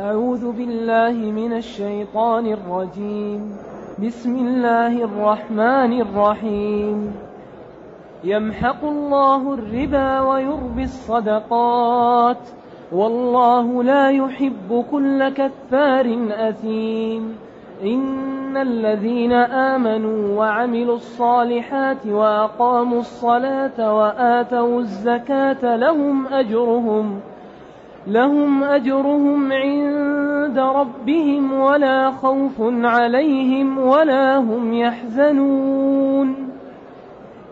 أعوذ بالله من الشيطان الرجيم. بسم الله الرحمن الرحيم. يمحق الله الربا ويربي الصدقات. والله لا يحب كل كفار أثيم. إن الذين آمنوا وعملوا الصالحات وأقاموا الصلاة وآتوا الزكاة لهم أجرهم لهم أجرهم عند ربهم ولا خوف عليهم ولا هم يحزنون.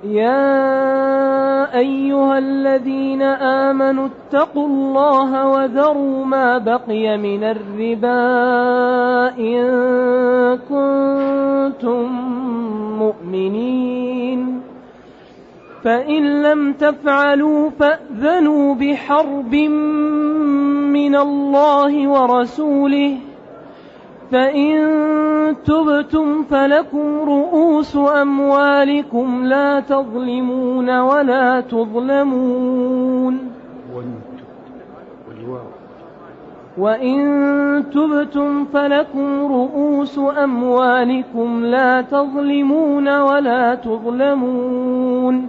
يا أيها الذين آمنوا اتقوا الله وذروا ما بقي من الربا إن كنتم مؤمنين. فإن لم تفعلوا فأذنوا بحرب من الله ورسوله. فإن تبتم فلكم رؤوس أموالكم لا تظلمون ولا تظلمون. وإن تبتم فلكم رؤوس أموالكم لا تظلمون ولا تظلمون.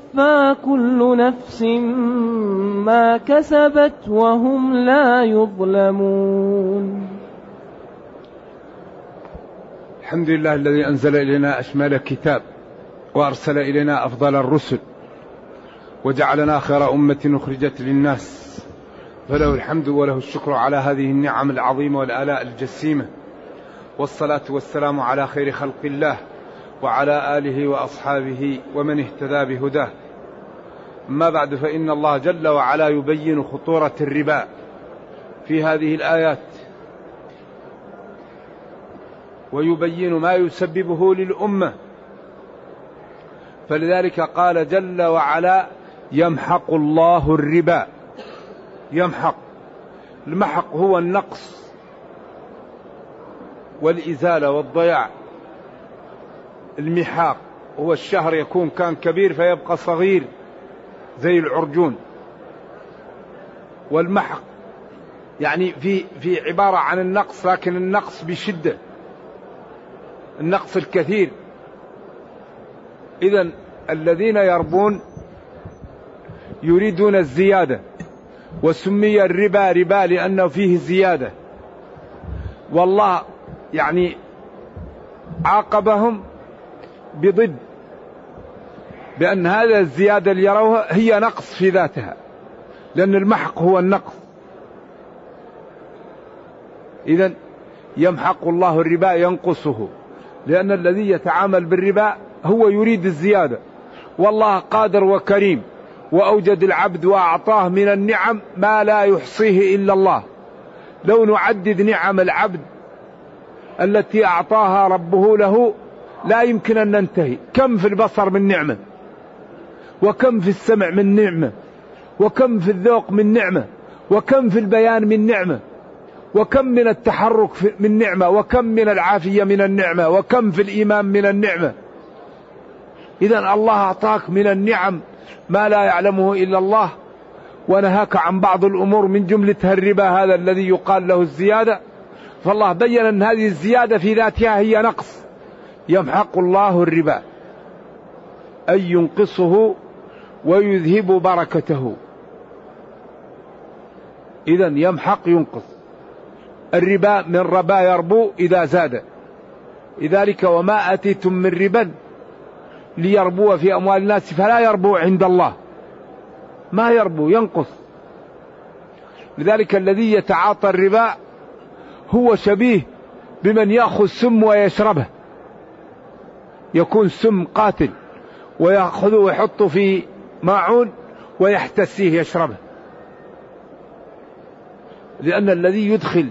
كل نفس ما كسبت وهم لا يظلمون. الحمد لله الذي أنزل إلينا أشمال الكتاب وأرسل إلينا أفضل الرسل وجعلنا خير أمة أخرجت للناس. فله الحمد وله الشكر على هذه النعم العظيمة والآلاء الجسيمة. والصلاة والسلام على خير خلق الله وعلى آله وأصحابه ومن اهتدى بهداه. أما بعد فإن الله جل وعلا يبين خطورة الربا في هذه الآيات ويبين ما يسببه للأمة. فلذلك قال جل وعلا يمحق الله الربا. يمحق. المحق هو النقص والإزالة والضياع. المحاق هو الشهر يكون كان كبير فيبقى صغير. زي العرجون والمحق. يعني في في عبارة عن النقص لكن النقص بشدة. النقص الكثير. إذا الذين يربون يريدون الزيادة. وسمي الربا ربا لأنه فيه زيادة. والله يعني عاقبهم بضد. بأن هذا الزيادة اللي يروها هي نقص في ذاتها. لأن المحق هو النقص. إذا يمحق الله الربا ينقصه. لأن الذي يتعامل بالربا هو يريد الزيادة. والله قادر وكريم. وأوجد العبد وأعطاه من النعم ما لا يحصيه إلا الله. لو نعدد نعم العبد التي أعطاها ربه له لا يمكن أن ننتهي. كم في البصر من نعمة؟ وكم في السمع من نعمة وكم في الذوق من نعمة وكم في البيان من نعمة وكم من التحرك من نعمة وكم من العافية من النعمة وكم في الإيمان من النعمة. إذا الله أعطاك من النعم ما لا يعلمه إلا الله ونهاك عن بعض الأمور من جملتها الربا هذا الذي يقال له الزيادة. فالله بين أن هذه الزيادة في ذاتها هي نقص يمحق الله الربا. أي ينقصه ويذهب بركته. إذا يمحق ينقص. الربا من ربا يربو إذا زاد. لذلك وما أتيتم من ربا ليربو في أموال الناس فلا يربو عند الله. ما يربو ينقص. لذلك الذي يتعاطى الربا هو شبيه بمن يأخذ سم ويشربه. يكون سم قاتل ويأخذه ويحطه في ماعون ويحتسيه يشربه. لأن الذي يدخل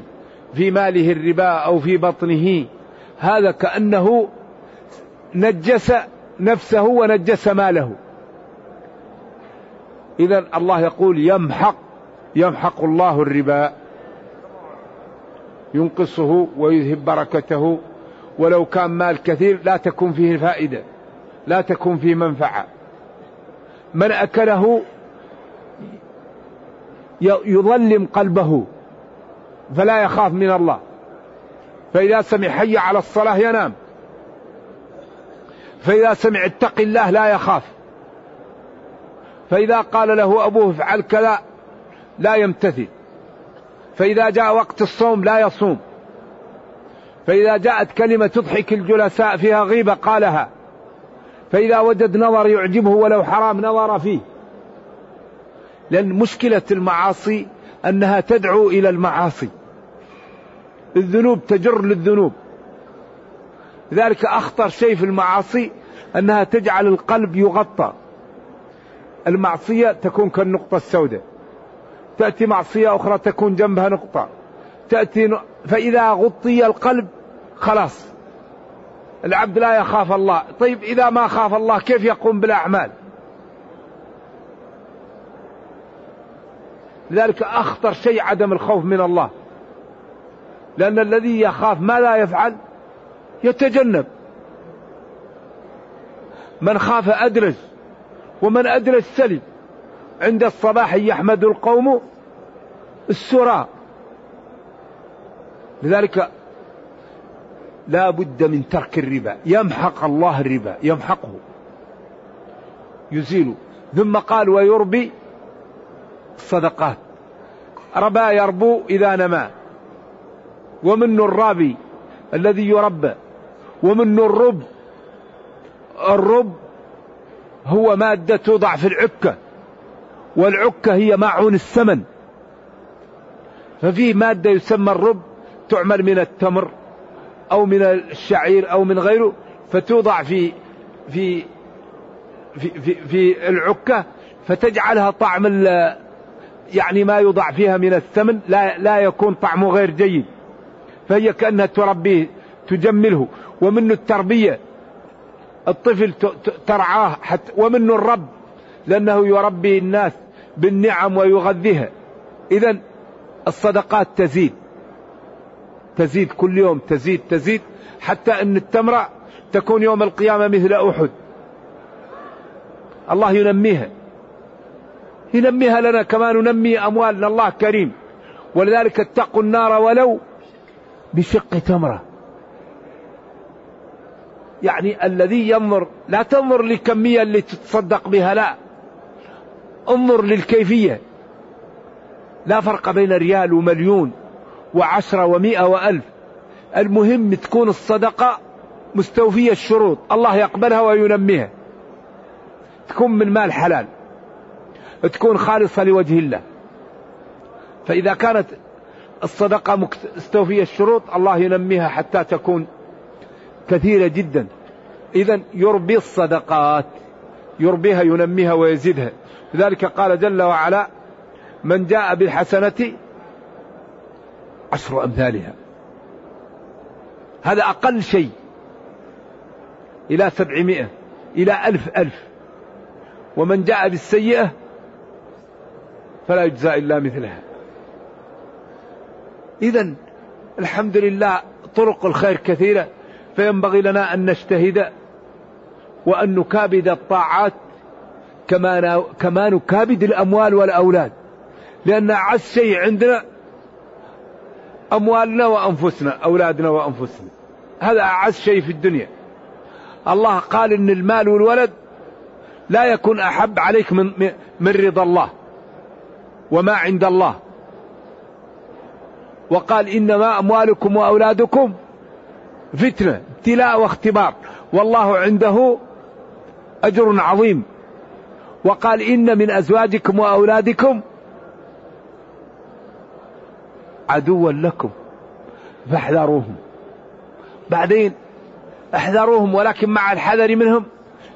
في ماله الربا أو في بطنه هذا كأنه نجس نفسه ونجس ماله. إذا الله يقول يمحق يمحق الله الربا. ينقصه ويذهب بركته. ولو كان مال كثير لا تكون فيه فائدة لا تكون فيه منفعة. من أكله يظلم قلبه فلا يخاف من الله. فإذا سمع حي على الصلاة ينام. فإذا سمع اتق الله لا يخاف. فإذا قال له أبوه افعل كذا لا يمتثل. فإذا جاء وقت الصوم لا يصوم. فإذا جاءت كلمة تضحك الجلساء فيها غيبة قالها. فإذا وجد نظر يعجبه ولو حرام نظر فيه. لأن مشكلة المعاصي أنها تدعو إلى المعاصي. الذنوب تجر للذنوب. لذلك أخطر شيء في المعاصي أنها تجعل القلب يغطى. المعصية تكون كالنقطة السوداء. تأتي معصية أخرى تكون جنبها نقطة. تأتي. فإذا غطي القلب خلاص. العبد لا يخاف الله. طيب إذا ما خاف الله كيف يقوم بالأعمال؟ لذلك أخطر شيء عدم الخوف من الله. لأن الذي يخاف ما لا يفعل؟ يتجنب. من خاف أدرج ومن أدرج سلم. عند الصباح يحمد القوم السراء. لذلك لا بد من ترك الربا. يمحق الله الربا. يمحقه. يزيل. ثم قال ويربي الصدقات ربا يربو إذا نما. ومن الرابي الذي يربى. ومن الرب. الرب هو مادة توضع في العكة. والعكة هي ماعون السمن ففيه مادة يسمى الرب تعمل من التمر. أو من الشعير أو من غيره فتوضع في في في في, في العكة فتجعلها طعم يعني ما يوضع فيها من الثمن لا لا يكون طعمه غير جيد. فهي كأنها تربيه تجمله. ومنه التربية الطفل ترعاه حتى ومنه الرب لأنه يربي الناس بالنعم ويغذيها. إذا الصدقات تزيد. تزيد كل يوم تزيد تزيد حتى أن التمرة تكون يوم القيامة مثل أحد. الله ينميها. ينميها لنا كما ننمي أموالنا. الله كريم. ولذلك اتقوا النار ولو بشق تمرة. يعني الذي ينظر لا تنظر للكمية اللي تتصدق بها لا. انظر للكيفية. لا فرق بين ريال ومليون. وعشرة ومئة وألف. المهم تكون الصدقة مستوفية الشروط. الله يقبلها وينميها. تكون من مال حلال. تكون خالصة لوجه الله. فإذا كانت الصدقة مستوفية الشروط الله ينميها حتى تكون كثيرة جدا. إذا يربي الصدقات. يربيها ينميها ويزيدها. لذلك قال جل وعلا من جاء بالحسنة عشر أمثالها. هذا أقل شيء. إلى سبعمائة إلى ألف ألف. ومن جاء بالسيئة فلا يجزى إلا مثلها. إذا الحمد لله طرق الخير كثيرة فينبغي لنا أن نجتهد وأن نكابد الطاعات كما كما نكابد الأموال والأولاد. لأن أعز شيء عندنا أموالنا وأنفسنا أولادنا وأنفسنا. هذا أعز شيء في الدنيا. الله قال إن المال والولد لا يكون أحب عليك من, من رضا الله وما عند الله. وقال إنما أموالكم وأولادكم فتنة ابتلاء واختبار. والله عنده أجر عظيم. وقال إن من أزواجكم وأولادكم عدوا لكم فاحذروهم. بعدين احذروهم ولكن مع الحذر منهم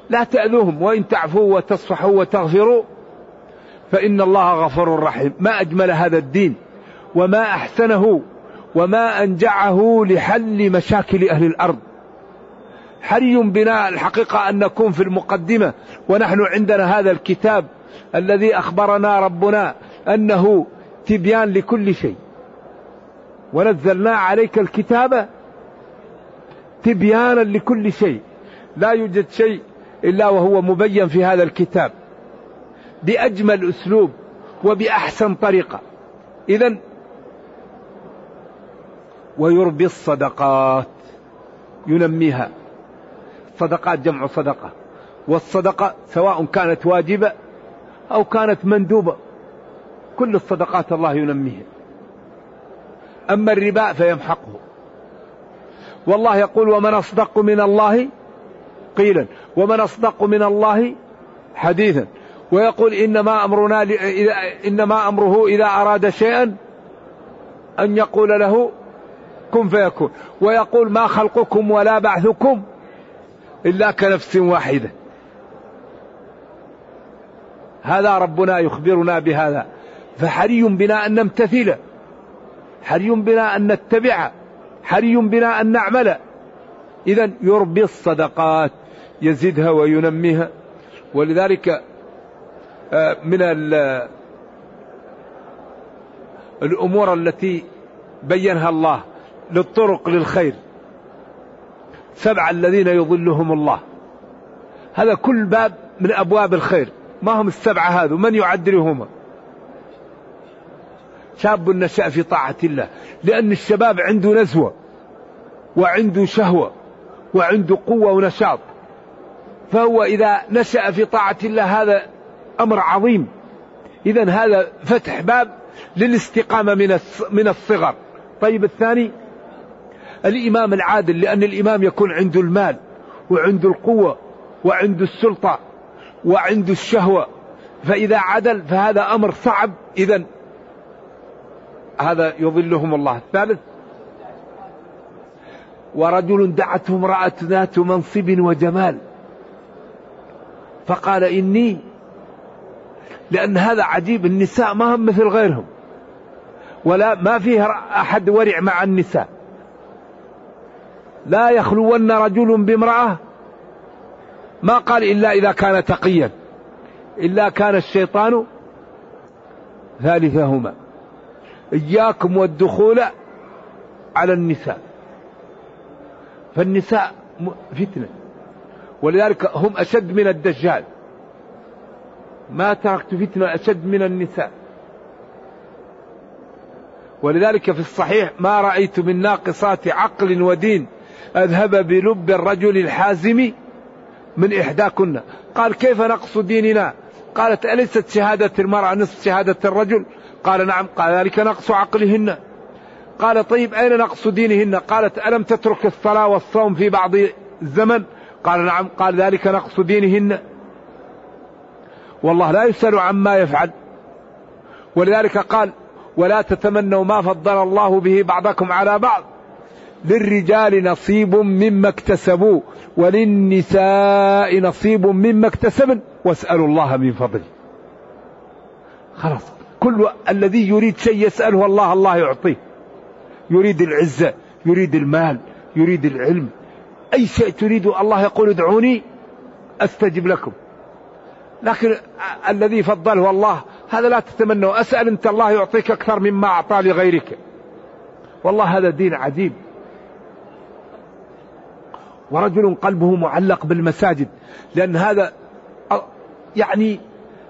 لا تأذوهم وإن تعفوا وتصفحوا وتغفروا فإن الله غفور رحيم. ما أجمل هذا الدين وما أحسنه وما أنجعه لحل مشاكل أهل الأرض. حري بنا الحقيقة أن نكون في المقدمة ونحن عندنا هذا الكتاب الذي أخبرنا ربنا أنه تبيان لكل شيء. ونزلنا عليك الكتاب تبيانا لكل شيء. لا يوجد شيء إلا وهو مبين في هذا الكتاب. بأجمل أسلوب وبأحسن طريقة. إذا ويربي الصدقات. ينميها. الصدقات جمع صدقة. والصدقة سواء كانت واجبة أو كانت مندوبة. كل الصدقات الله ينميها. أما الربا فيمحقه. والله يقول ومن أصدق من الله قيلا. ومن أصدق من الله حديثا. ويقول إنما أمرنا إنما أمره إذا أراد شيئا أن يقول له كن فيكون. ويقول ما خلقكم ولا بعثكم إلا كنفس واحدة. هذا ربنا يخبرنا بهذا. فحري بنا أن نمتثل. حري بنا أن نتبع؟ حري بنا أن نعمل؟ إذا يربي الصدقات يزيدها وينميها. ولذلك آه، من الأمور التي بينها الله للطرق للخير. سبع الذين يظلهم الله. هذا كل باب من أبواب الخير. ما هم السبعة هذا من يعدلهما؟ شاب نشأ في طاعة الله لأن الشباب عنده نزوة وعنده شهوة وعنده قوة ونشاط. فهو إذا نشأ في طاعة الله هذا أمر عظيم. إذا هذا فتح باب للاستقامة من من الصغر. طيب الثاني؟ الإمام العادل لأن الإمام يكون عنده المال وعنده القوة وعنده السلطة وعنده الشهوة. فإذا عدل فهذا أمر صعب. إذا هذا يظلهم الله. الثالث ورجل دعته امرأة ذات منصب وجمال. فقال إني لأن هذا عجيب النساء ما هم مثل غيرهم. ولا ما فيه أحد ورع مع النساء. لا يخلون رجل بامرأة. ما قال إلا إذا كان تقيا. إلا كان الشيطان ثالثهما. إياكم والدخول على النساء. فالنساء فتنة. ولذلك هم أشد من الدجال. ما تركت فتنة أشد من النساء. ولذلك في الصحيح ما رأيت من ناقصات عقل ودين أذهب بلب الرجل الحازم من إحداكن. قال كيف نقص ديننا؟ قالت أليست شهادة المرأة نصف شهادة الرجل؟ قال نعم قال ذلك نقص عقلهن. قال طيب أين نقص دينهن؟ قالت ألم تترك الصلاة والصوم في بعض الزمن؟ قال نعم قال ذلك نقص دينهن. والله لا يسأل عما يفعل. ولذلك قال ولا تتمنوا ما فضل الله به بعضكم على بعض. للرجال نصيب مما اكتسبوا وللنساء نصيب مما اكتسبن. واسألوا الله من فضله. خلاص. كل الذي يريد شيء يسأله الله الله يعطيه. يريد العزة يريد المال يريد العلم. أي شيء تريد الله يقول ادعوني أستجب لكم. لكن الذي فضله الله هذا لا تتمنوا. أسأل أنت الله يعطيك أكثر مما أعطى لغيرك. والله هذا دين عجيب. ورجل قلبه معلق بالمساجد لأن هذا يعني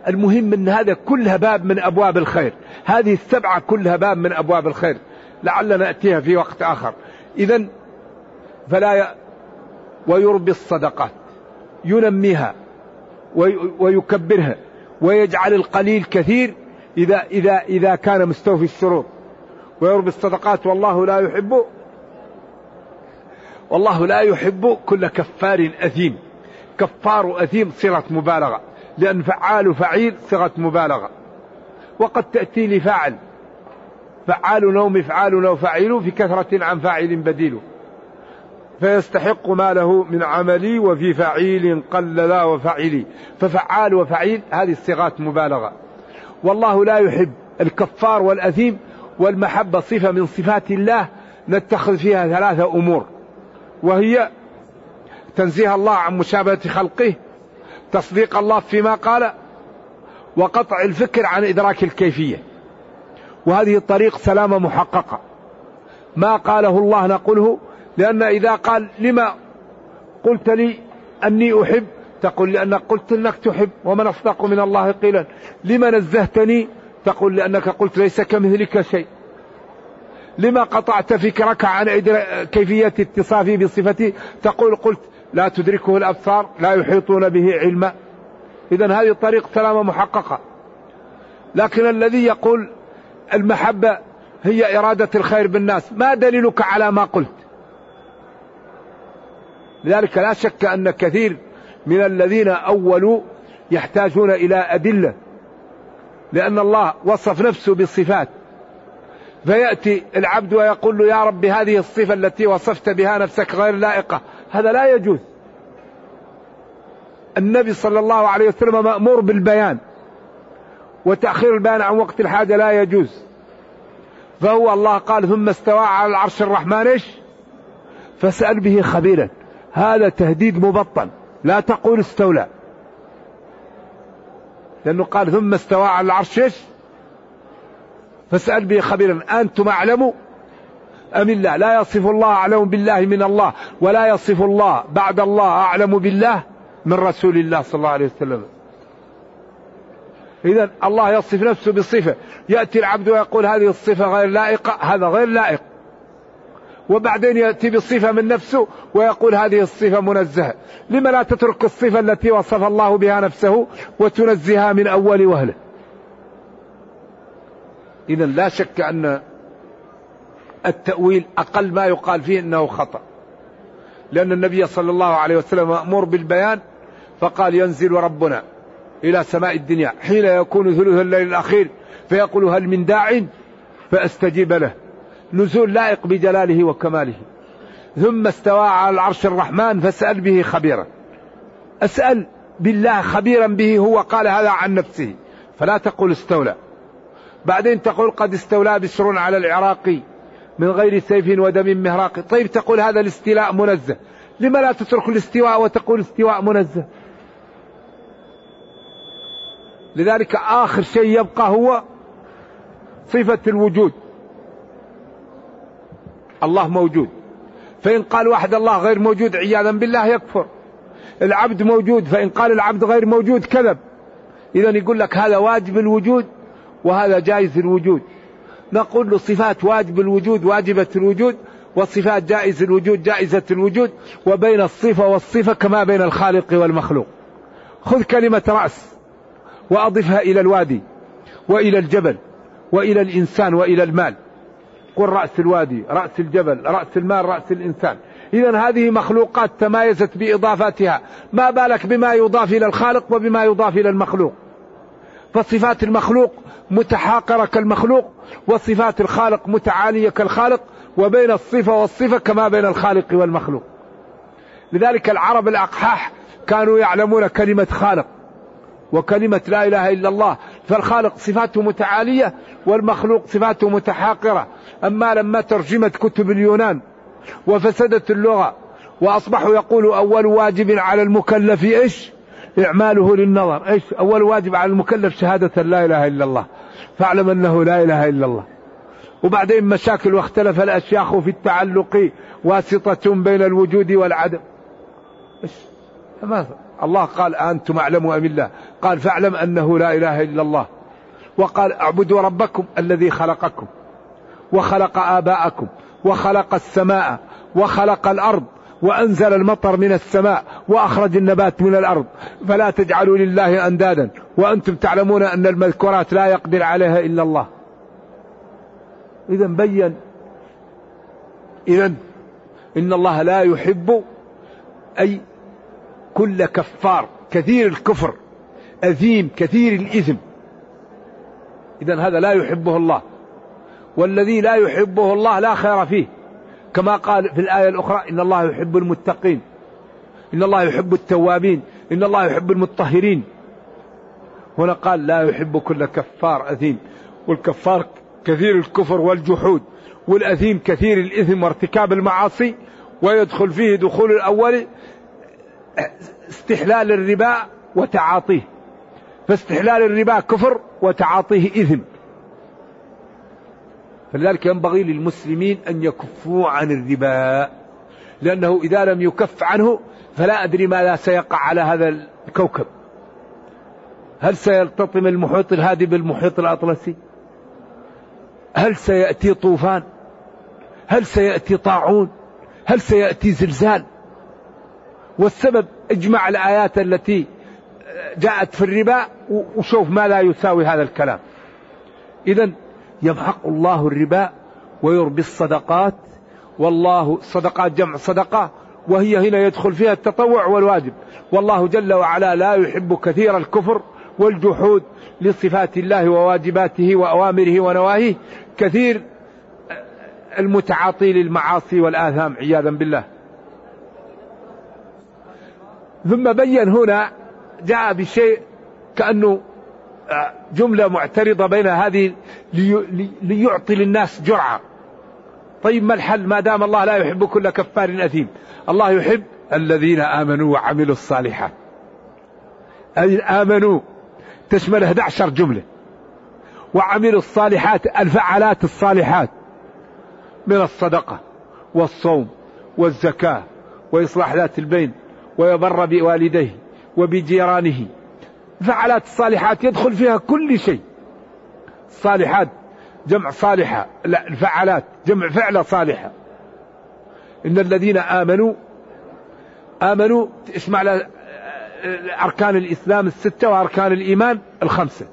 المهم أن هذا كلها باب من أبواب الخير. هذه السبعة كلها باب من أبواب الخير. لعلنا نأتيها في وقت آخر. إذا فلا ي... ويربي الصدقات. ينميها. ويكبرها. ويجعل القليل كثير إذا إذا إذا كان مستوفي الشروط ويربي الصدقات. والله لا يحب والله لا يحب كل كفار أثيم. كفار أثيم صيغة مبالغة. لأن فعال فعيل صيغة مبالغة. وقد تأتي لفاعل فعال أو مفعال أو فعيل في كثرة عن فاعل بديل. فيستحق ما له من عملي وفي فعيل قل لا وفعلي ففعال وفعيل هذه الصيغات مبالغة. والله لا يحب الكفار والأثيم والمحبة صفة من صفات الله نتخذ فيها ثلاثة أمور. وهي تنزيه الله عن مشابهة خلقه تصديق الله فيما قال وقطع الفكر عن إدراك الكيفية. وهذه الطريق سلامة محققة. ما قاله الله نقوله لأن إذا قال لما قلت لي أني أحب تقول لأنك قلت أنك تحب ومن أصدق من الله قيلا. لما نزهتني؟ تقول لأنك قلت ليس كمثلك شيء. لما قطعت فكرك عن كيفية اتصافي بصفتي تقول قلت لا تدركه الأبصار لا يحيطون به علما. إذا هذه الطريق سلامة محققة. لكن الذي يقول المحبة هي إرادة الخير بالناس ما دليلك على ما قلت؟ لذلك لا شك أن كثير من الذين أولوا يحتاجون إلى أدلة لأن الله وصف نفسه بالصفات. فيأتي العبد ويقول له يا رب هذه الصفة التي وصفت بها نفسك غير لائقة. هذا لا يجوز. النبي صلى الله عليه وسلم مأمور بالبيان وتأخير البيان عن وقت الحاجة لا يجوز. فهو الله قال ثم استوى على العرش الرحمن إيش؟ فاسأل به خبيرا. هذا تهديد مبطن لا تقول استولى. لأنه قال ثم استوى على العرش إيش؟ فاسأل به خبيرا. أنتم أعلموا أم الله؟ لا يصف الله أعلم بالله من الله ولا يصف الله بعد الله أعلم بالله من رسول الله صلى الله عليه وسلم. إذا الله يصف نفسه بصفة. يأتي العبد ويقول هذه الصفة غير لائقة هذا غير لائق. وبعدين يأتي بصفة من نفسه ويقول هذه الصفة منزهة. لما لا تترك الصفة التي وصف الله بها نفسه وتنزهها من أول وهلة؟ إذا لا شك أن التأويل أقل ما يقال فيه أنه خطأ. لأن النبي صلى الله عليه وسلم مأمور بالبيان فقال ينزل ربنا إلى سماء الدنيا. حين يكون ثلث الليل الأخير فيقول هل من داع؟ فأستجيب له. نزول لائق بجلاله وكماله. ثم استوى على العرش الرحمن فاسأل به خبيرا. أسأل بالله خبيرا به هو قال هذا عن نفسه. فلا تقول استولى. بعدين تقول قد استولى بشر على العراق من غير سيف ودم مهراق طيب تقول هذا الاستيلاء منزه. لما لا تترك الاستواء وتقول استواء منزه؟ لذلك آخر شيء يبقى هو صفة الوجود. الله موجود. فإن قال واحد الله غير موجود عياذا بالله يكفر. العبد موجود فإن قال العبد غير موجود كذب. إذا يقول لك هذا واجب الوجود وهذا جائز الوجود. نقول له صفات واجب الوجود واجبة الوجود وصفات جائز الوجود جائزة الوجود وبين الصفة والصفة كما بين الخالق والمخلوق. خذ كلمة رأس وأضفها إلى الوادي وإلى الجبل وإلى الإنسان وإلى المال. قل رأس الوادي رأس الجبل رأس المال رأس الإنسان. إذا هذه مخلوقات تمايزت بإضافاتها ما بالك بما يضاف إلى الخالق وبما يضاف إلى المخلوق؟ فصفات المخلوق متحاقرة كالمخلوق وصفات الخالق متعالية كالخالق وبين الصفة والصفة كما بين الخالق والمخلوق. لذلك العرب الأقحاح كانوا يعلمون كلمة خالق وكلمة لا إله إلا الله. فالخالق صفاته متعالية والمخلوق صفاته متحاقرة. أما لما ترجمت كتب اليونان وفسدت اللغة وأصبحوا يقولوا أول واجب على المكلف إيش؟ إعماله للنظر. إيش؟ أول واجب على المكلف شهادة لا إله إلا الله. فاعلم أنه لا إله إلا الله. وبعدين مشاكل واختلف الأشياخ في التعلق واسطة بين الوجود والعدم. إيش؟ الله قال أنتم أعلموا أم الله؟ قال فاعلم أنه لا إله إلا الله. وقال اعبدوا ربكم الذي خلقكم وخلق آباءكم وخلق السماء وخلق الأرض وأنزل المطر من السماء وأخرج النبات من الأرض فلا تجعلوا لله أندادا. وأنتم تعلمون أن المذكورات لا يقدر عليها إلا الله. إذا بين. إذا إن الله لا يحب أي كل كفار كثير الكفر أثيم كثير الإثم. إذا هذا لا يحبه الله. والذي لا يحبه الله لا خير فيه. كما قال في الآية الأخرى إن الله يحب المتقين إن الله يحب التوابين إن الله يحب المطهرين. هنا قال لا يحب كل كفار أثيم والكفار كثير الكفر والجحود والأثيم كثير الإثم وارتكاب المعاصي ويدخل فيه دخول الأول استحلال الربا وتعاطيه. فاستحلال الربا كفر وتعاطيه إثم. فلذلك ينبغي للمسلمين أن يكفوا عن الربا لأنه إذا لم يكف عنه فلا أدري ماذا سيقع على هذا الكوكب. هل سيلتطم المحيط الهادي بالمحيط الأطلسي؟ هل سيأتي طوفان؟ هل سيأتي طاعون؟ هل سيأتي زلزال؟ والسبب اجمع الآيات التي جاءت في الربا وشوف ما لا يساوي هذا الكلام. إذا يمحق الله الربا ويربي الصدقات. والله صدقات جمع صدقة وهي هنا يدخل فيها التطوع والواجب. والله جل وعلا لا يحب كثير الكفر والجحود لصفات الله وواجباته وأوامره ونواهيه. كثير المتعاطي للمعاصي والآثام عياذا بالله. ثم بين هنا جاء بشيء كأنه جملة معترضة بين هذه ليعطي للناس جرعة. طيب ما الحل؟ ما دام الله لا يحب كل كفار أثيم. الله يحب الذين آمنوا وعملوا الصالحات. أي آمنوا تشمل 11 جملة. وعملوا الصالحات الفعالات الصالحات. من الصدقة والصوم والزكاة وإصلاح ذات البين ويبر بوالديه وبجيرانه. فعلات الصالحات يدخل فيها كل شيء. صالحات جمع صالحة لا الفعلات جمع فعلة صالحة. إن الذين آمنوا آمنوا اسمع أركان الإسلام الستة وأركان الإيمان الخمسة.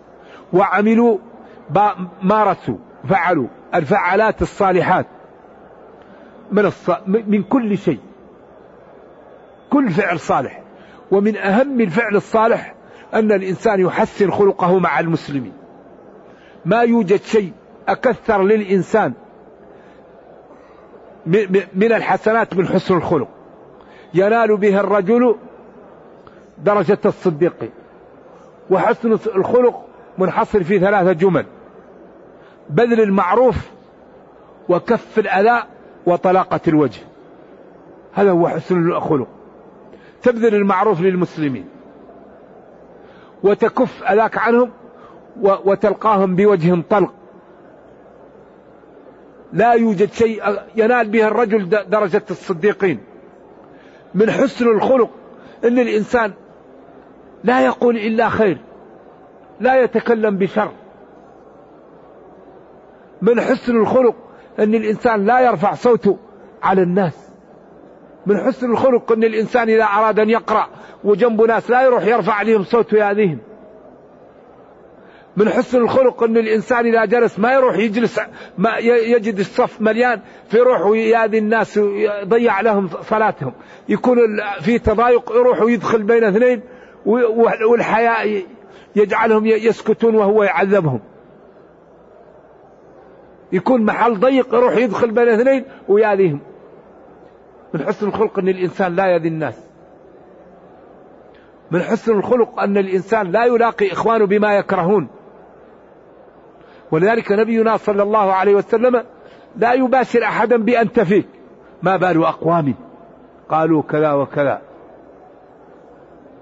وعملوا مارسوا فعلوا الفعالات الصالحات. من الص... من كل شيء. كل فعل صالح. ومن أهم الفعل الصالح أن الإنسان يحسن خلقه مع المسلمين. ما يوجد شيء أكثر للإنسان من الحسنات من حسن الخلق. ينال به الرجل درجة الصديق. وحسن الخلق منحصر في ثلاثة جمل بذل المعروف وكف الأذى وطلاقة الوجه. هذا هو حسن الخلق. تبذل المعروف للمسلمين. وتكف أذاك عنهم وتلقاهم بوجه طلق. لا يوجد شيء ينال به الرجل درجة الصديقين. من حسن الخلق إن الإنسان لا يقول إلا خير لا يتكلم بشر. من حسن الخلق إن الإنسان لا يرفع صوته على الناس. من حسن الخلق أن الإنسان إذا أراد أن يقرأ وجنبه ناس لا يروح يرفع عليهم صوته ياذيهم من حسن الخلق أن الإنسان إذا جلس ما يروح يجلس ما يجد الصف مليان فيروح ويأذي الناس ويضيع لهم صلاتهم. يكون في تضايق يروح ويدخل بين اثنين والحياء يجعلهم يسكتون وهو يعذبهم. يكون محل ضيق يروح يدخل بين اثنين ويأذيهم. من حسن الخلق أن الإنسان لا يذي الناس. من حسن الخلق أن الإنسان لا يلاقي إخوانه بما يكرهون. ولذلك نبينا صلى الله عليه وسلم لا يباشر أحدا بأنت فيك ما بال أقوام؟ قالوا كذا وكذا.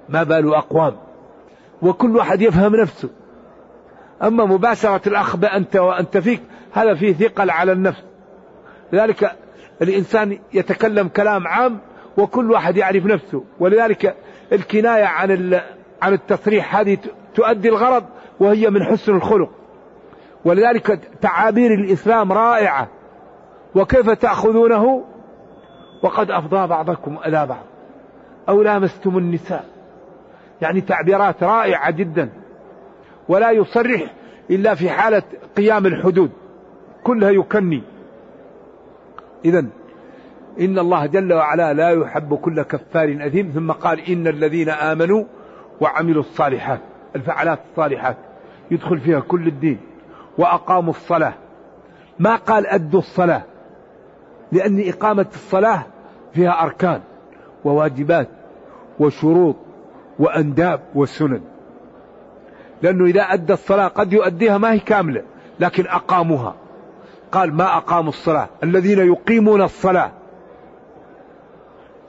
ما بال أقوام؟ وكل واحد يفهم نفسه. أما مباشرة الأخ بأنت وأنت فيك هذا فيه ثقل على النفس. لذلك الإنسان يتكلم كلام عام وكل واحد يعرف نفسه. ولذلك الكناية عن عن التصريح هذه تؤدي الغرض وهي من حسن الخلق. ولذلك تعابير الإسلام رائعة. وكيف تأخذونه؟ وقد أفضى بعضكم إلى بعض. أو لامستم النساء. يعني تعبيرات رائعة جدا. ولا يصرح إلا في حالة قيام الحدود. كلها يكني. إذا إن الله جل وعلا لا يحب كل كفار أثيم ثم قال إن الذين آمنوا وعملوا الصالحات الفعلات الصالحات يدخل فيها كل الدين وأقاموا الصلاة. ما قال أدوا الصلاة؟ لأن إقامة الصلاة فيها أركان وواجبات وشروط وأنداب وسنن. لأنه إذا أدى الصلاة قد يؤديها ما هي كاملة لكن أقاموها. قال ما أقاموا الصلاة الذين يقيمون الصلاة.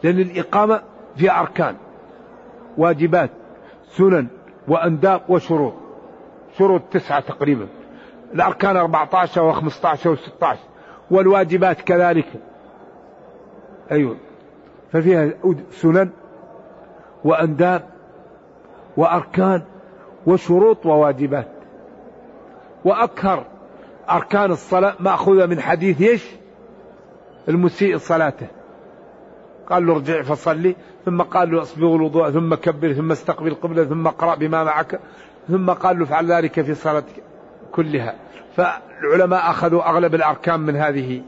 لأن الإقامة فيها أركان واجبات سنن وأنداب وشروط شروط تسعة تقريبا. الأركان 14 و15 و16 والواجبات كذلك. أيوة. ففيها سنن وأنداب وأركان وشروط وواجبات. وأكثر أركان الصلاة مأخوذة من حديث إيش؟ المسيء صلاته. قال له ارجع فصلي ثم قال له اصبغ الوضوء ثم كبر ثم استقبل القبلة ثم اقرأ بما معك ثم قال له افعل ذلك في صلاتك كلها. فالعلماء أخذوا أغلب الأركان من هذه.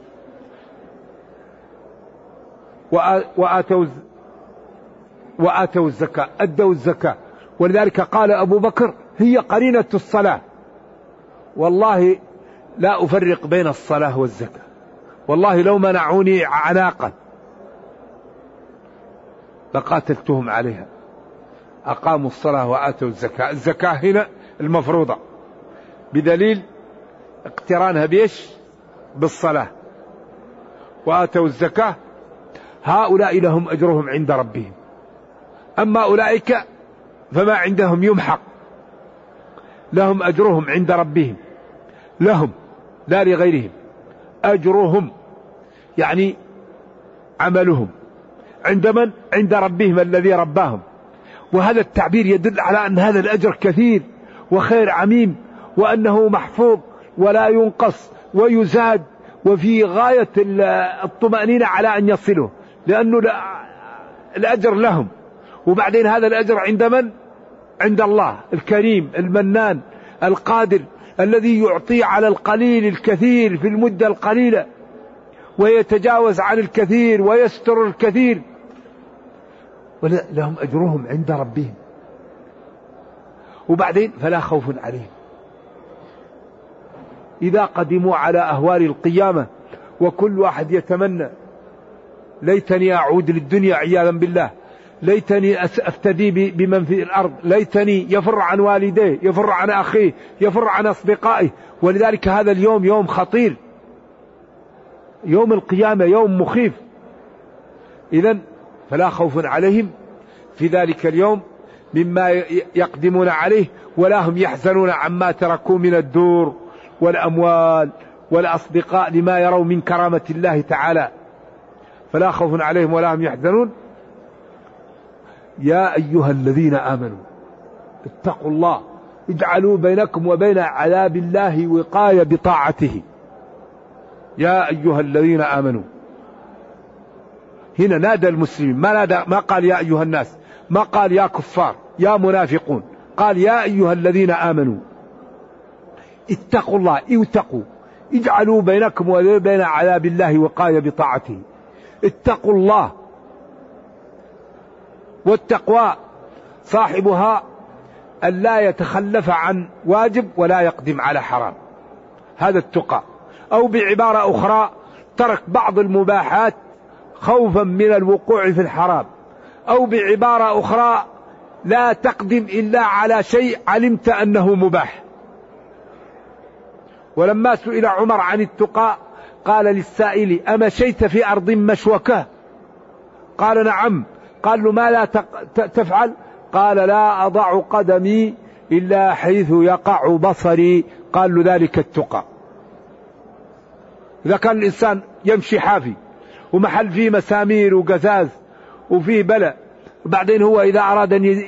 وآتوا وآتوا الزكاة أدوا الزكاة. ولذلك قال أبو بكر هي قرينة الصلاة. والله لا أفرق بين الصلاة والزكاة. والله لو منعوني عناقا لقاتلتهم عليها. أقاموا الصلاة وآتوا الزكاة. الزكاة هنا المفروضة. بدليل اقترانها بيش بالصلاة. وآتوا الزكاة. هؤلاء لهم أجرهم عند ربهم. أما أولئك فما عندهم يمحق. لهم أجرهم عند ربهم. لهم. لا لغيرهم. أجرهم يعني عملهم. عند من؟ عند ربهم الذي رباهم. وهذا التعبير يدل على أن هذا الأجر كثير وخير عميم وأنه محفوظ ولا ينقص ويزاد وفي غاية الطمأنينة على أن يصله لأنه الأجر لهم. وبعدين هذا الأجر عند من؟ عند الله الكريم المنان القادر. الذي يعطي على القليل الكثير في المدة القليلة ويتجاوز عن الكثير ويستر الكثير. لهم أجرهم عند ربهم. وبعدين فلا خوف عليهم. إذا قدموا على أهوال القيامة وكل واحد يتمنى ليتني أعود للدنيا عياذا بالله. ليتني أفتدي بمن في الأرض. ليتني يفر عن والديه يفر عن أخيه يفر عن أصدقائه. ولذلك هذا اليوم يوم خطير. يوم القيامة يوم مخيف. إذا فلا خوف عليهم. في ذلك اليوم مما يقدمون عليه ولا هم يحزنون عما تركوا من الدور والأموال والأصدقاء لما يروا من كرامة الله تعالى. فلا خوف عليهم ولا هم يحزنون. يا أيها الذين آمنوا اتقوا الله اجعلوا بينكم وبين عذاب الله وقاية بطاعته. يا أيها الذين آمنوا هنا نادى المسلمين ما نادى ما قال يا أيها الناس ما قال يا كفار يا منافقون قال يا أيها الذين آمنوا اتقوا الله اتقوا اجعلوا بينكم وبين عذاب الله وقاية بطاعته. اتقوا الله والتقوى صاحبها أن لا يتخلف عن واجب ولا يقدم على حرام. هذا التقى. أو بعبارة أخرى ترك بعض المباحات خوفا من الوقوع في الحرام. أو بعبارة أخرى لا تقدم إلا على شيء علمت أنه مباح. ولما سئل عمر عن التقى قال للسائل أمشيت في أرض مشوكة؟ قال نعم. قال له ما لا تفعل؟ قال لا أضع قدمي إلا حيث يقع بصري. قال له ذلك التقى. إذا كان الإنسان يمشي حافي ومحل فيه مسامير وقزاز وفيه بلاء وبعدين هو إذا أراد أن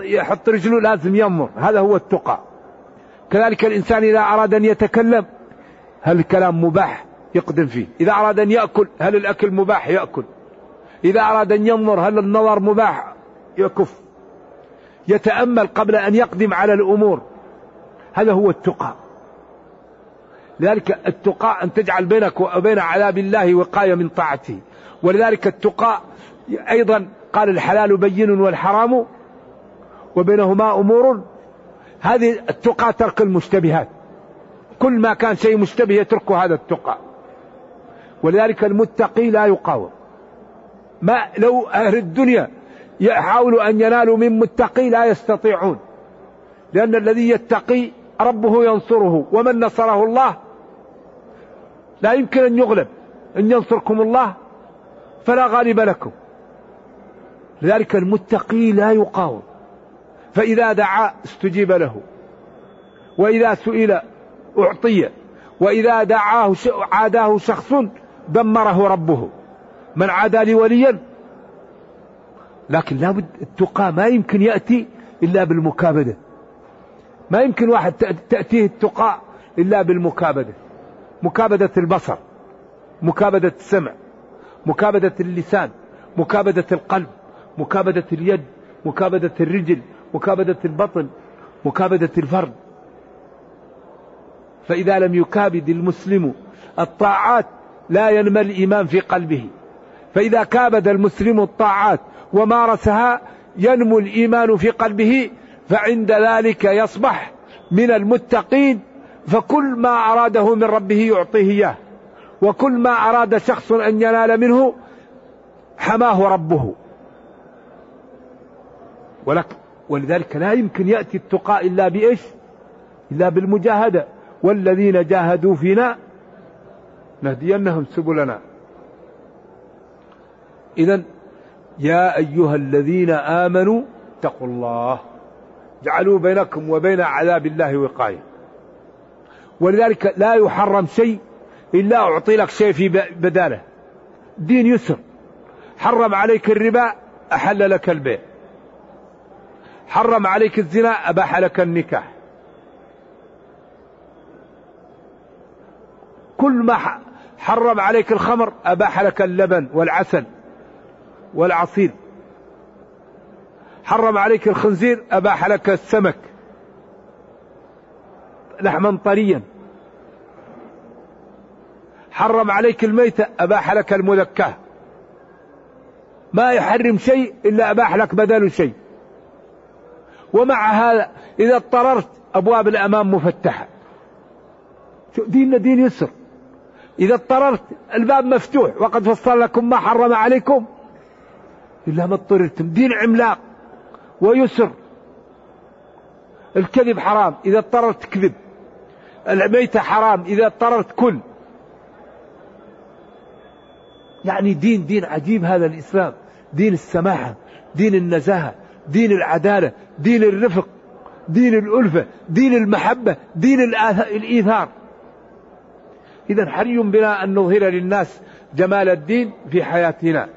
يحط رجله لازم ينظر. هذا هو التقى. كذلك الإنسان إذا أراد أن يتكلم هل الكلام مباح؟ يقدم فيه. إذا أراد أن يأكل هل الأكل مباح؟ يأكل. إذا أراد أن ينظر هل النظر مباح يكف. يتأمل قبل أن يقدم على الأمور. هذا هو التقى. لذلك التقى أن تجعل بينك وبين عذاب الله وقاية من طاعته. ولذلك التقى أيضا قال الحلال بين والحرام وبينهما أمور. هذه التقى ترك المشتبهات. كل ما كان شيء مشتبه يتركه هذا التقى. ولذلك المتقي لا يقاوم. ما لو أهل الدنيا يحاولوا أن ينالوا من متقي لا يستطيعون. لأن الذي يتقي ربه ينصره ومن نصره الله لا يمكن أن يغلب. إن ينصركم الله فلا غالب لكم. لذلك المتقي لا يقاوم. فإذا دعا استجيب له. وإذا سئل أعطي. وإذا دعاه عاداه شخص دمره ربه. من عادى لي وليا. لكن لابد التقى ما يمكن يأتي إلا بالمكابدة. ما يمكن واحد تأتيه التقى إلا بالمكابدة. مكابدة البصر مكابدة السمع مكابدة اللسان مكابدة القلب مكابدة اليد مكابدة الرجل مكابدة البطن مكابدة الفرد. فإذا لم يكابد المسلم الطاعات لا ينمى الإيمان في قلبه. فإذا كابد المسلم الطاعات ومارسها ينمو الإيمان في قلبه فعند ذلك يصبح من المتقين فكل ما أراده من ربه يعطيه إياه. وكل ما أراد شخص أن ينال منه حماه ربه. ولك ولذلك لا يمكن يأتي التقاء إلا بإيش؟ إلا بالمجاهدة. والذين جاهدوا فينا نهدينهم سبلنا. إذا يا أيها الذين آمنوا اتقوا الله. جعلوا بينكم وبين عذاب الله وقاية. ولذلك لا يحرم شيء إلا أعطي لك شيء في بداله. دين يسر. حرم عليك الربا أحل لك البيع. حرم عليك الزنا أباح لك النكاح. كل ما حرم عليك الخمر أباح لك اللبن والعسل. والعصير. حرم عليك الخنزير أباح لك السمك. لحما طريا. حرم عليك الميتة أباح لك المذكاة ما يحرم شيء إلا أباح لك بدل شيء. ومع هذا إذا اضطررت أبواب الأمام مفتحة. ديننا دين يسر. إذا اضطررت الباب مفتوح. وقد فصل لكم ما حرم عليكم. إلا ما اضطررتم دين عملاق ويسر. الكذب حرام إذا اضطررت كذب الميتة حرام إذا اضطررت كل. يعني دين دين عجيب هذا الإسلام. دين السماحة دين النزاهة دين العدالة دين الرفق دين الألفة دين المحبة دين الإيثار. إذا حري بنا أن نظهر للناس جمال الدين في حياتنا.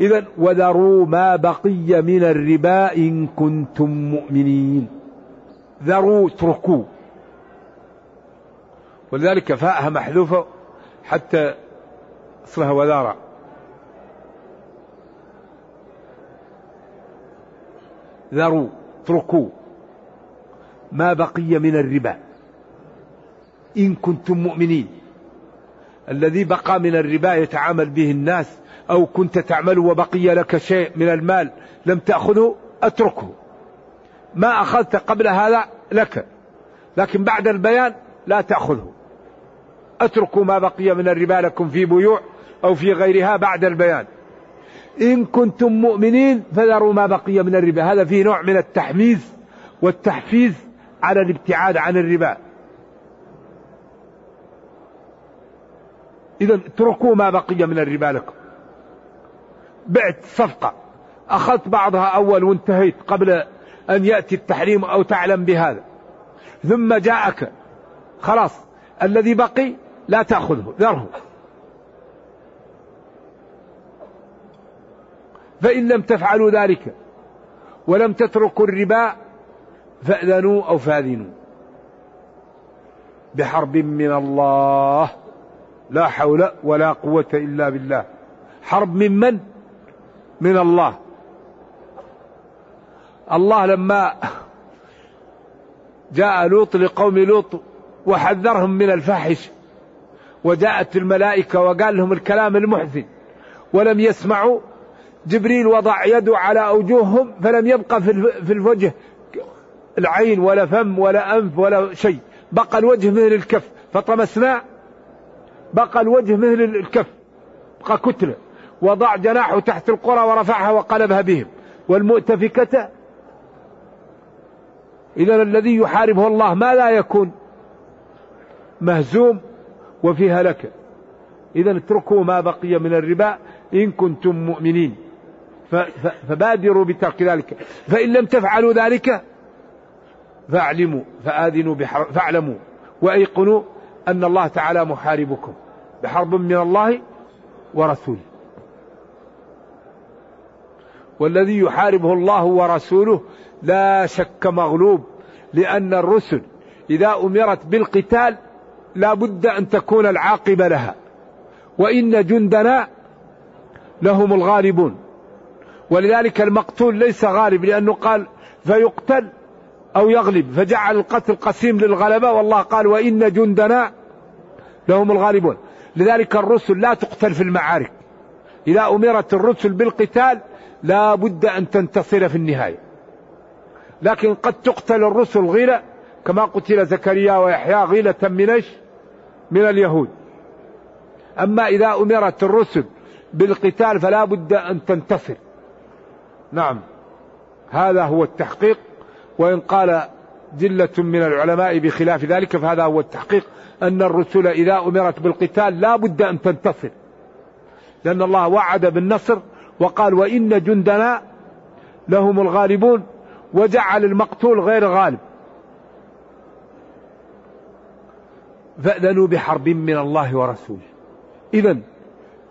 إذا وذروا ما بقي من الربا إن كنتم مؤمنين. ذروا اتركوا. ولذلك فاءها محذوفة حتى أصلها وذارة ذروا اتركوا. ما بقي من الربا إن كنتم مؤمنين. الذي بقى من الربا يتعامل به الناس أو كنت تعمل وبقي لك شيء من المال لم تأخذه أتركه. ما أخذت قبل هذا لك لكن بعد البيان لا تأخذه. أتركوا ما بقي من الربا لكم في بيوع أو في غيرها بعد البيان. إن كنتم مؤمنين فذروا ما بقي من الربا. هذا فيه نوع من التحميز والتحفيز على الابتعاد عن الربا. إذا اتركوا ما بقي من الربا لكم. بعت صفقة. أخذت بعضها أول وانتهيت قبل أن يأتي التحريم أو تعلم بهذا. ثم جاءك. خلاص. الذي بقي لا تأخذه. ذره. فإن لم تفعلوا ذلك ولم تتركوا الربا فأذنوا أو فاذنوا. بحرب من الله. لا حول ولا قوة إلا بالله. حرب من من؟ من الله. الله لما جاء لوط لقوم لوط وحذرهم من الفاحش وجاءت الملائكة وقال لهم الكلام المحزن ولم يسمعوا. جبريل وضع يده على أوجوههم فلم يبقى في الوجه العين ولا فم ولا أنف ولا شيء. بقى الوجه مثل الكف فطمسناه بقى الوجه مثل الكف بقى كتلة وضع جناحه تحت القرى ورفعها وقلبها بهم. والمؤتفكة إذا الذي يحاربه الله ما لا يكون مهزوم وفي هلكة إذا اتركوا ما بقي من الربا إن كنتم مؤمنين. فبادروا بترك ذلك. فإن لم تفعلوا ذلك فاعلموا فآذنوا فاعلموا وأيقنوا أن الله تعالى محاربكم بحرب من الله ورسوله. والذي يحاربه الله ورسوله لا شك مغلوب لأن الرسل إذا أمرت بالقتال لا بد أن تكون العاقبة لها. وإن جندنا لهم الغالبون. ولذلك المقتول ليس غالب لأنه قال فيقتل أو يغلب فجعل القتل قسيم للغلبة والله قال وإن جندنا لهم الغالبون لذلك الرسل لا تقتل في المعارك إذا أمرت الرسل بالقتال لا بد أن تنتصر في النهاية لكن قد تقتل الرسل غيلة كما قتل زكريا ويحيى غيلة من؟ من اليهود. أما إذا أمرت الرسل بالقتال فلا بد أن تنتصر. نعم. هذا هو التحقيق وإن قال جلة من العلماء بخلاف ذلك فهذا هو التحقيق أن الرسل إذا أمرت بالقتال لا بد أن تنتصر. لأن الله وعد بالنصر وقال وإن جندنا لهم الغالبون وجعل المقتول غير غالب. فأذنوا بحرب من الله ورسوله. إذا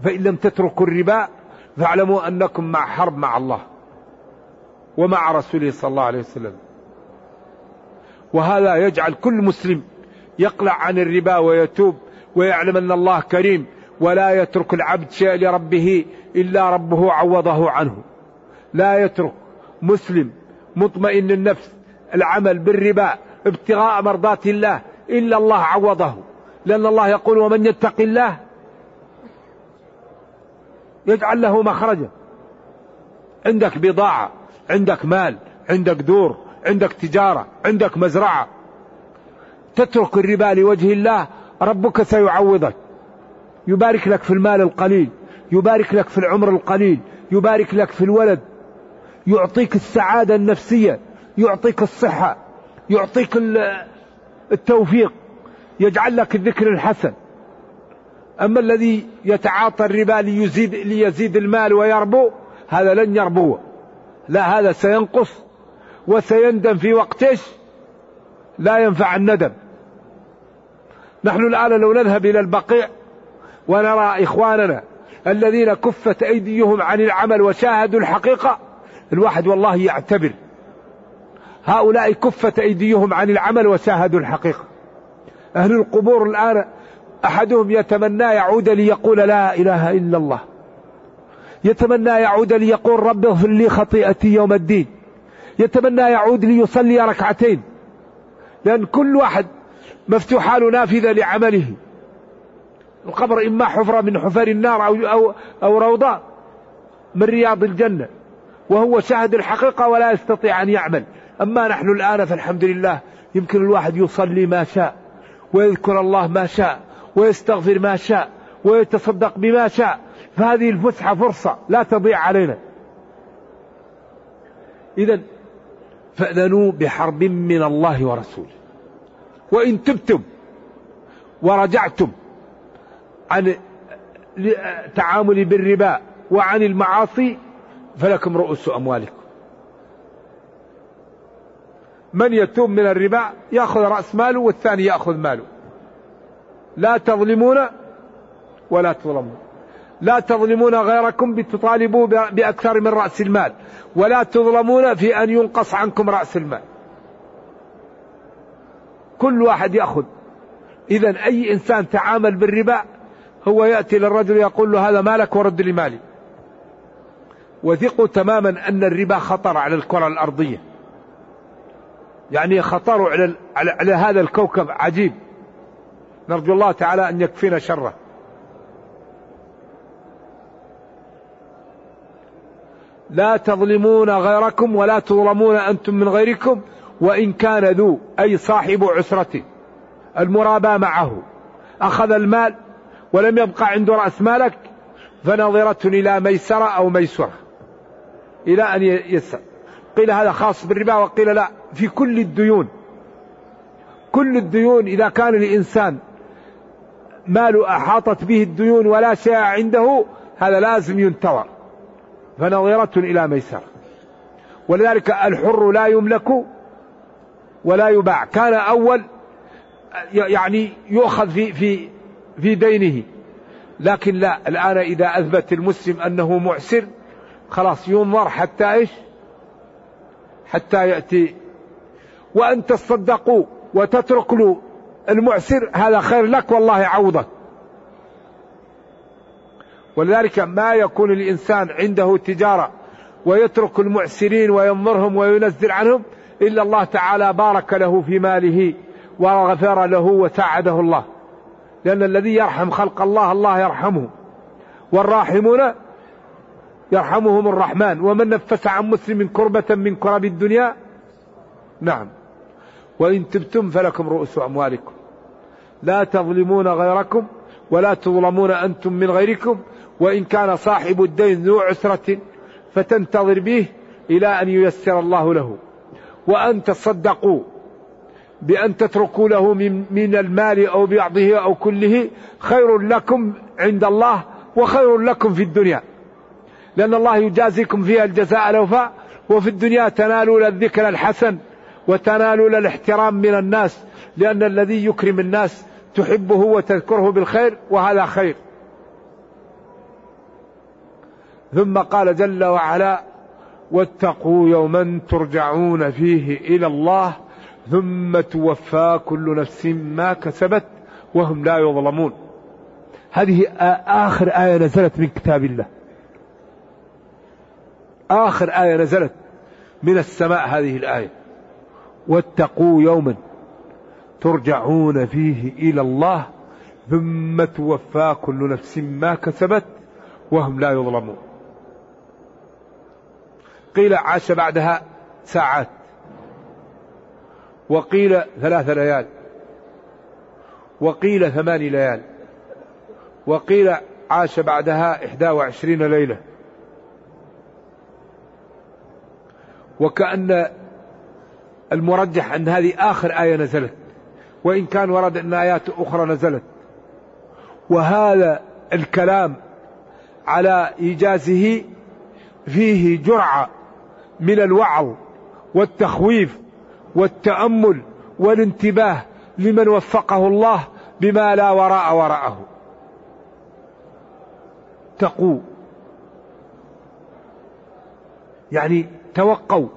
فإن لم تتركوا الربا فاعلموا أنكم مع حرب مع الله ومع رسوله صلى الله عليه وسلم. وهذا يجعل كل مسلم يقلع عن الربا ويتوب ويعلم أن الله كريم ولا يترك العبد شيء لربه إلا ربه عوضه عنه. لا يترك مسلم مطمئن النفس العمل بالربا ابتغاء مرضات الله إلا الله عوضه. لأن الله يقول ومن يتق الله يجعل له مخرجا. عندك بضاعة عندك مال عندك دور عندك تجارة عندك مزرعة. تترك الربا لوجه الله ربك سيعوضك. يبارك لك في المال القليل يبارك لك في العمر القليل يبارك لك في الولد. يعطيك السعادة النفسية يعطيك الصحة يعطيك التوفيق يجعل لك الذكر الحسن. أما الذي يتعاطى الربا ليزيد, ليزيد المال ويربو هذا لن يربو. لا هذا سينقص. وسيندم في وقتش لا ينفع الندم. نحن الآن لو نذهب إلى البقيع ونرى إخواننا الذين كفت أيديهم عن العمل وشاهدوا الحقيقة الواحد والله يعتبر هؤلاء كفت أيديهم عن العمل وشاهدوا الحقيقة. أهل القبور الآن أحدهم يتمنى يعود ليقول لا إله إلا الله. يتمنى يعود ليقول رب اغفر لي خطيئتي يوم الدين. يتمنى يعود ليصلي ركعتين. لأن كل واحد مفتوحة له نافذة لعمله. القبر إما حفرة من حفر النار أو, أو, أو روضة من رياض الجنة. وهو شاهد الحقيقة ولا يستطيع أن يعمل. أما نحن الآن فالحمد لله يمكن الواحد يصلي ما شاء ويذكر الله ما شاء ويستغفر ما شاء ويتصدق بما شاء. فهذه الفسحة فرصة لا تضيع علينا. إذا فأذنوا بحرب من الله ورسوله. وإن تبتم ورجعتم عن التعامل بالربا وعن المعاصي فلكم رؤوس أموالكم. من يتوب من الربا يأخذ رأس ماله والثاني يأخذ ماله. لا تظلمون ولا تظلمون. لا تظلمون غيركم بتطالبوا بأكثر من رأس المال ولا تظلمون في أن ينقص عنكم رأس المال. كل واحد يأخذ. إذا أي إنسان تعامل بالربا هو يأتي للرجل يقول له هذا مالك ورد لي مالي. وثقوا تماما أن الربا خطر على الكرة الأرضية. يعني خطر على, على, على هذا الكوكب عجيب. نرجو الله تعالى أن يكفينا شره. لا تظلمون غيركم ولا تظلمون أنتم من غيركم وإن كان ذو أي صاحب عسرة المرابى معه. أخذ المال ولم يبقى عنده رأس مالك فنظرة إلى ميسرة أو ميسرة. إلى أن يسر قيل هذا خاص بالربا وقيل لا. في كل الديون. كل الديون إذا كان الإنسان مال أحاطت به الديون ولا شيء عنده هذا لازم ينتظر. فنظرة إلى ميسر. ولذلك الحر لا يملك ولا يباع. كان أول يعني يؤخذ في في في دينه. لكن لا الآن إذا أثبت المسلم أنه معسر خلاص ينظر حتى إيش؟ حتى يأتي. وأن تصدقوا وتترك له المعسر هذا خير لك والله عوضك. ولذلك ما يكون الإنسان عنده تجارة ويترك المعسرين وينظرهم وينزل عنهم إلا الله تعالى بارك له في ماله وغفر له وساعده الله. لأن الذي يرحم خلق الله الله يرحمه. والراحمون يرحمهم الرحمن. ومن نفس عن مسلم كربة من كرب الدنيا نعم. وإن تبتم فلكم رؤوس أموالكم. لا تظلمون غيركم ولا تظلمون أنتم من غيركم. وإن كان صاحب الدين ذو عسرة فتنتظر به إلى أن ييسر الله له. وأن تصدقوا بأن تتركوا له من, المال أو بعضه أو كله خير لكم عند الله وخير لكم في الدنيا. لأن الله يجازيكم فيها الجزاء الأوفاء وفي الدنيا تنالون الذكر الحسن وتنالون الاحترام من الناس لأن الذي يكرم الناس تحبه وتذكره بالخير وهذا خير. ثم قال جل وعلا واتقوا يوما ترجعون فيه إلى الله ثم توفى كل نفس ما كسبت وهم لا يظلمون. هذه آخر آية نزلت من كتاب الله. آخر آية نزلت من السماء هذه الآية. واتقوا يوما ترجعون فيه إلى الله ثم توفى كل نفس ما كسبت وهم لا يظلمون. قيل عاش بعدها ساعات. وقيل ثلاث ليال. وقيل ثمان ليال. وقيل عاش بعدها إحدى وعشرين ليلة. وكأن المرجح أن هذه آخر آية نزلت. وإن كان ورد أن آيات أخرى نزلت. وهذا الكلام على إيجازه فيه جرعة من الوعظ والتخويف والتأمل والانتباه لمن وفقه الله بما لا وراء وراءه. تقوا يعني توقوا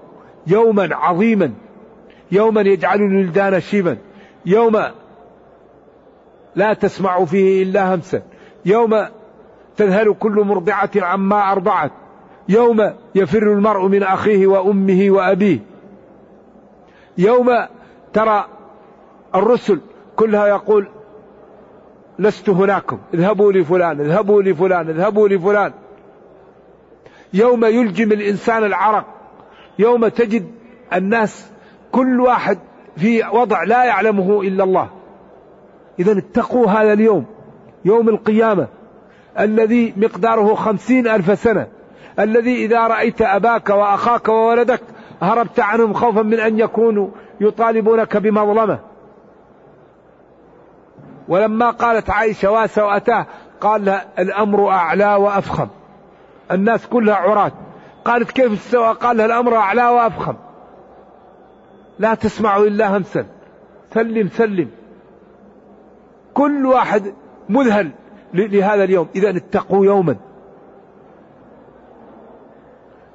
يوما عظيما يوما يجعل الولدان شيبا يوم لا تسمع فيه إلا همسا يوم تذهل كل مرضعة عما أرضعت يوم يفر المرء من أخيه وأمه وأبيه. يوم ترى الرسل كلها يقول لست هناكم اذهبوا لفلان اذهبوا لفلان اذهبوا لفلان. يوم يلجم الإنسان العرق يوم تجد الناس كل واحد في وضع لا يعلمه إلا الله. اذا اتقوا هذا اليوم يوم القيامة الذي مقداره خمسين ألف سنة. الذي إذا رأيت أباك وأخاك وولدك هربت عنهم خوفا من أن يكونوا يطالبونك بمظلمة. ولما قالت عائشة واسوأتاه قال لها الأمر أعلى وأفخم. الناس كلها عراة. قالت كيف السواء قال لها الأمر أعلى وأفخم. لا تسمع إلا همسا. سلم سلم. كل واحد مذهل لهذا اليوم. إذا اتقوا يوما.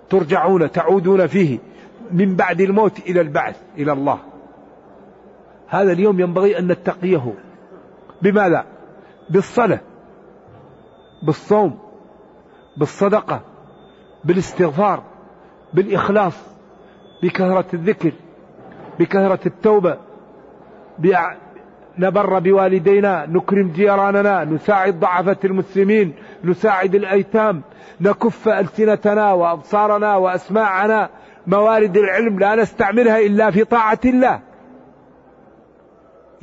ترجعون تعودون فيه من بعد الموت إلى البعث إلى الله. هذا اليوم ينبغي أن نتقيه. بماذا؟ بالصلاة بالصوم بالصدقة بالاستغفار بالإخلاص بكثرة الذكر بكثرة التوبة نبر بوالدينا نكرم جيراننا نساعد ضعفة المسلمين نساعد الأيتام نكف ألسنتنا وأبصارنا وأسماعنا. موارد العلم لا نستعملها إلا في طاعة الله.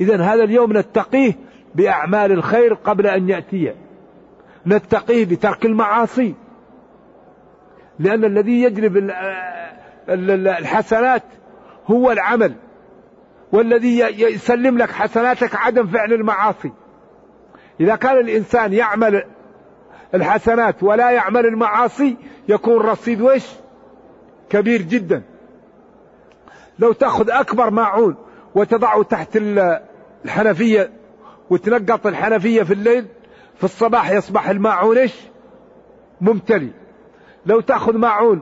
إذا هذا اليوم نتقيه بأعمال الخير قبل أن يأتي. نتقيه بترك المعاصي. لأن الذي يجلب الحسنات هو العمل. والذي يسلم لك حسناتك عدم فعل المعاصي. إذا كان الإنسان يعمل الحسنات ولا يعمل المعاصي يكون رصيد وش؟ كبير جدا. لو تأخذ أكبر ماعون وتضعه تحت الحنفية وتنقط الحنفية في الليل في الصباح يصبح الماعون إيش؟ ممتلي لو تأخذ ماعون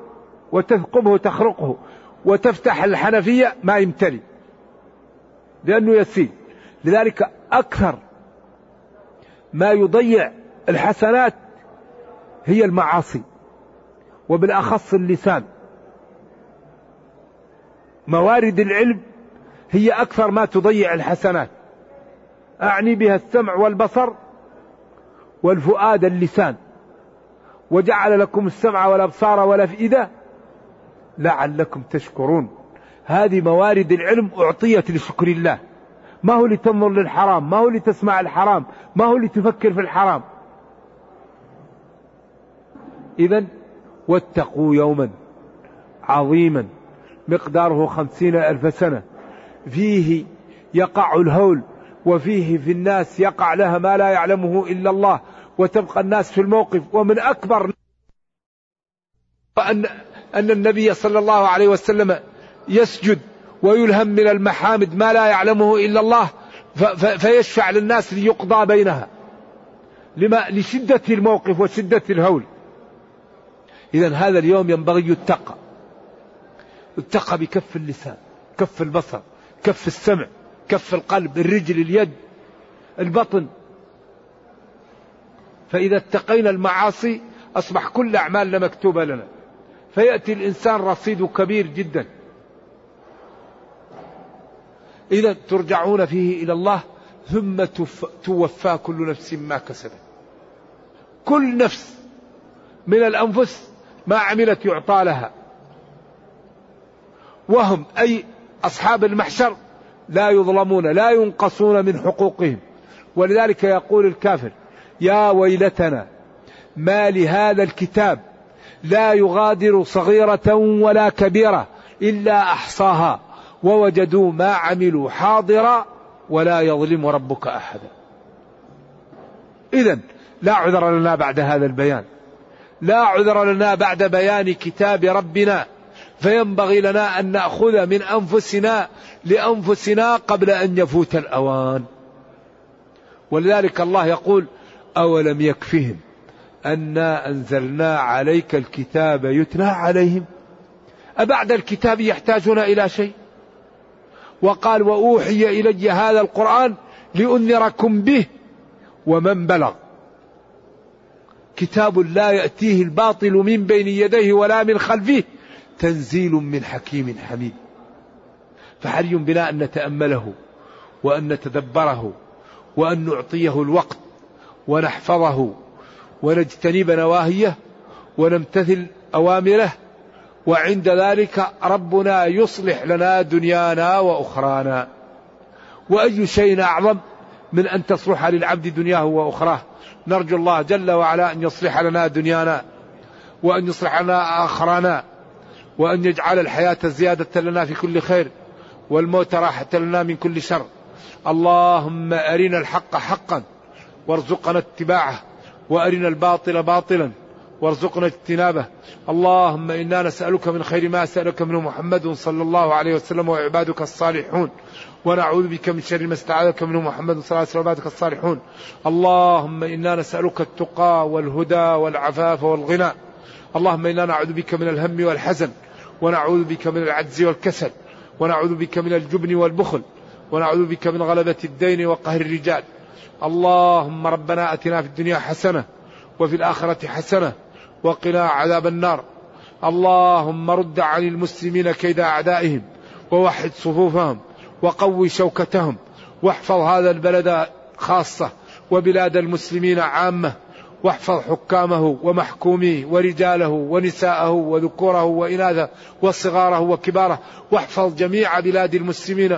وتثقبه تخرقه وتفتح الحنفية ما يمتلي لأنه يسيل لذلك أكثر ما يضيع الحسنات هي المعاصي وبالأخص اللسان. موارد العلم هي أكثر ما تضيع الحسنات. أعني بها السمع والبصر والفؤاد اللسان. وجعل لكم السمع والأبصار والأفئدة لعلكم تشكرون. هذه موارد العلم أعطيت لشكر الله. ما هو لتنظر للحرام؟ ما هو لتسمع الحرام؟ ما هو لتفكر في الحرام؟ إذا واتقوا يوما عظيما. مقداره خمسين ألف سنة. فيه يقع الهول وفيه في الناس يقع لها ما لا يعلمه إلا الله. وتبقى الناس في الموقف. ومن أكبر أن أن النبي صلى الله عليه وسلم يسجد ويلهم من المحامد ما لا يعلمه إلا الله فيشفع للناس ليقضى بينها. لما لشدة الموقف وشدة الهول. إذا هذا اليوم ينبغي يتقى يتقى بكف اللسان كف البصر كف السمع كف القلب الرجل اليد البطن. فإذا اتقينا المعاصي أصبح كل أعمالنا مكتوبة لنا. فيأتي الإنسان رصيد كبير جدا. إذا ترجعون فيه إلى الله ثم توفى كل نفس ما كسبت. كل نفس من الأنفس ما عملت يعطى لها. وهم أي أصحاب المحشر لا يظلمون لا ينقصون من حقوقهم. ولذلك يقول الكافر يا ويلتنا ما لهذا الكتاب لا يغادر صغيرة ولا كبيرة إلا أحصاها. ووجدوا ما عملوا حاضرا ولا يظلم ربك أحدا. إذا لا عذر لنا بعد هذا البيان. لا عذر لنا بعد بيان كتاب ربنا. فينبغي لنا أن نأخذ من أنفسنا لأنفسنا قبل أن يفوت الأوان. ولذلك الله يقول أولم يكفهم أنا أنزلنا عليك الكتاب يتلى عليهم؟ أبعد الكتاب يحتاجون إلى شيء؟ وقال وأوحي إلي هذا القرآن لأنذركم به ومن بلغ. كتاب لا يأتيه الباطل من بين يديه ولا من خلفه تنزيل من حكيم حميد. فحري بنا أن نتأمله وأن نتدبره وأن نعطيه الوقت ونحفظه ونجتنب نواهيه ونمتثل أوامره وعند ذلك ربنا يصلح لنا دنيانا وأخرانا. وأي شيء أعظم من أن تصلح للعبد دنياه وأخراه. نرجو الله جل وعلا أن يصلح لنا دنيانا وأن يصلح لنا آخرانا وأن يجعل الحياة زيادة لنا في كل خير والموت راحة لنا من كل شر. اللهم أرنا الحق حقا وارزقنا اتباعه وأرنا الباطل باطلا. وارزقنا اجتنابه. اللهم إنا نسألك من خير ما سألك منه محمد صلى الله عليه وسلم وعبادك الصالحون. ونعوذ بك من شر ما استعاذك منه محمد صلى الله عليه وسلم وعبادك الصالحون. اللهم إنا نسألك التقى والهدى والعفاف والغنى. اللهم إنا نعوذ بك من الهم والحزن. ونعوذ بك من العجز والكسل. ونعوذ بك من الجبن والبخل. ونعوذ بك من غلبة الدين وقهر الرجال. اللهم ربنا أتنا في الدنيا حسنة وفي الآخرة حسنة وقنا عذاب النار. اللهم رد عن المسلمين كيد أعدائهم ووحد صفوفهم وقوي شوكتهم واحفظ هذا البلد خاصة وبلاد المسلمين عامة واحفظ حكامه ومحكوميه ورجاله ونساءه وذكوره وإناثه وصغاره وكباره واحفظ جميع بلاد المسلمين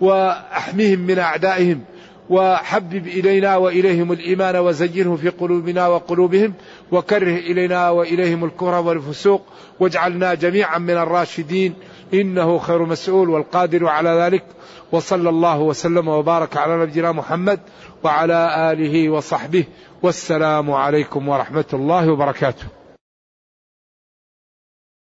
وأحمهم من أعدائهم. وحبب إلينا وإليهم الإيمان وزينه في قلوبنا وقلوبهم وكره إلينا وإليهم الكفر والفسوق واجعلنا جميعا من الراشدين. إنه خير مسؤول والقادر على ذلك. وصلى الله وسلم وبارك على نبينا محمد وعلى آله وصحبه. والسلام عليكم ورحمة الله وبركاته.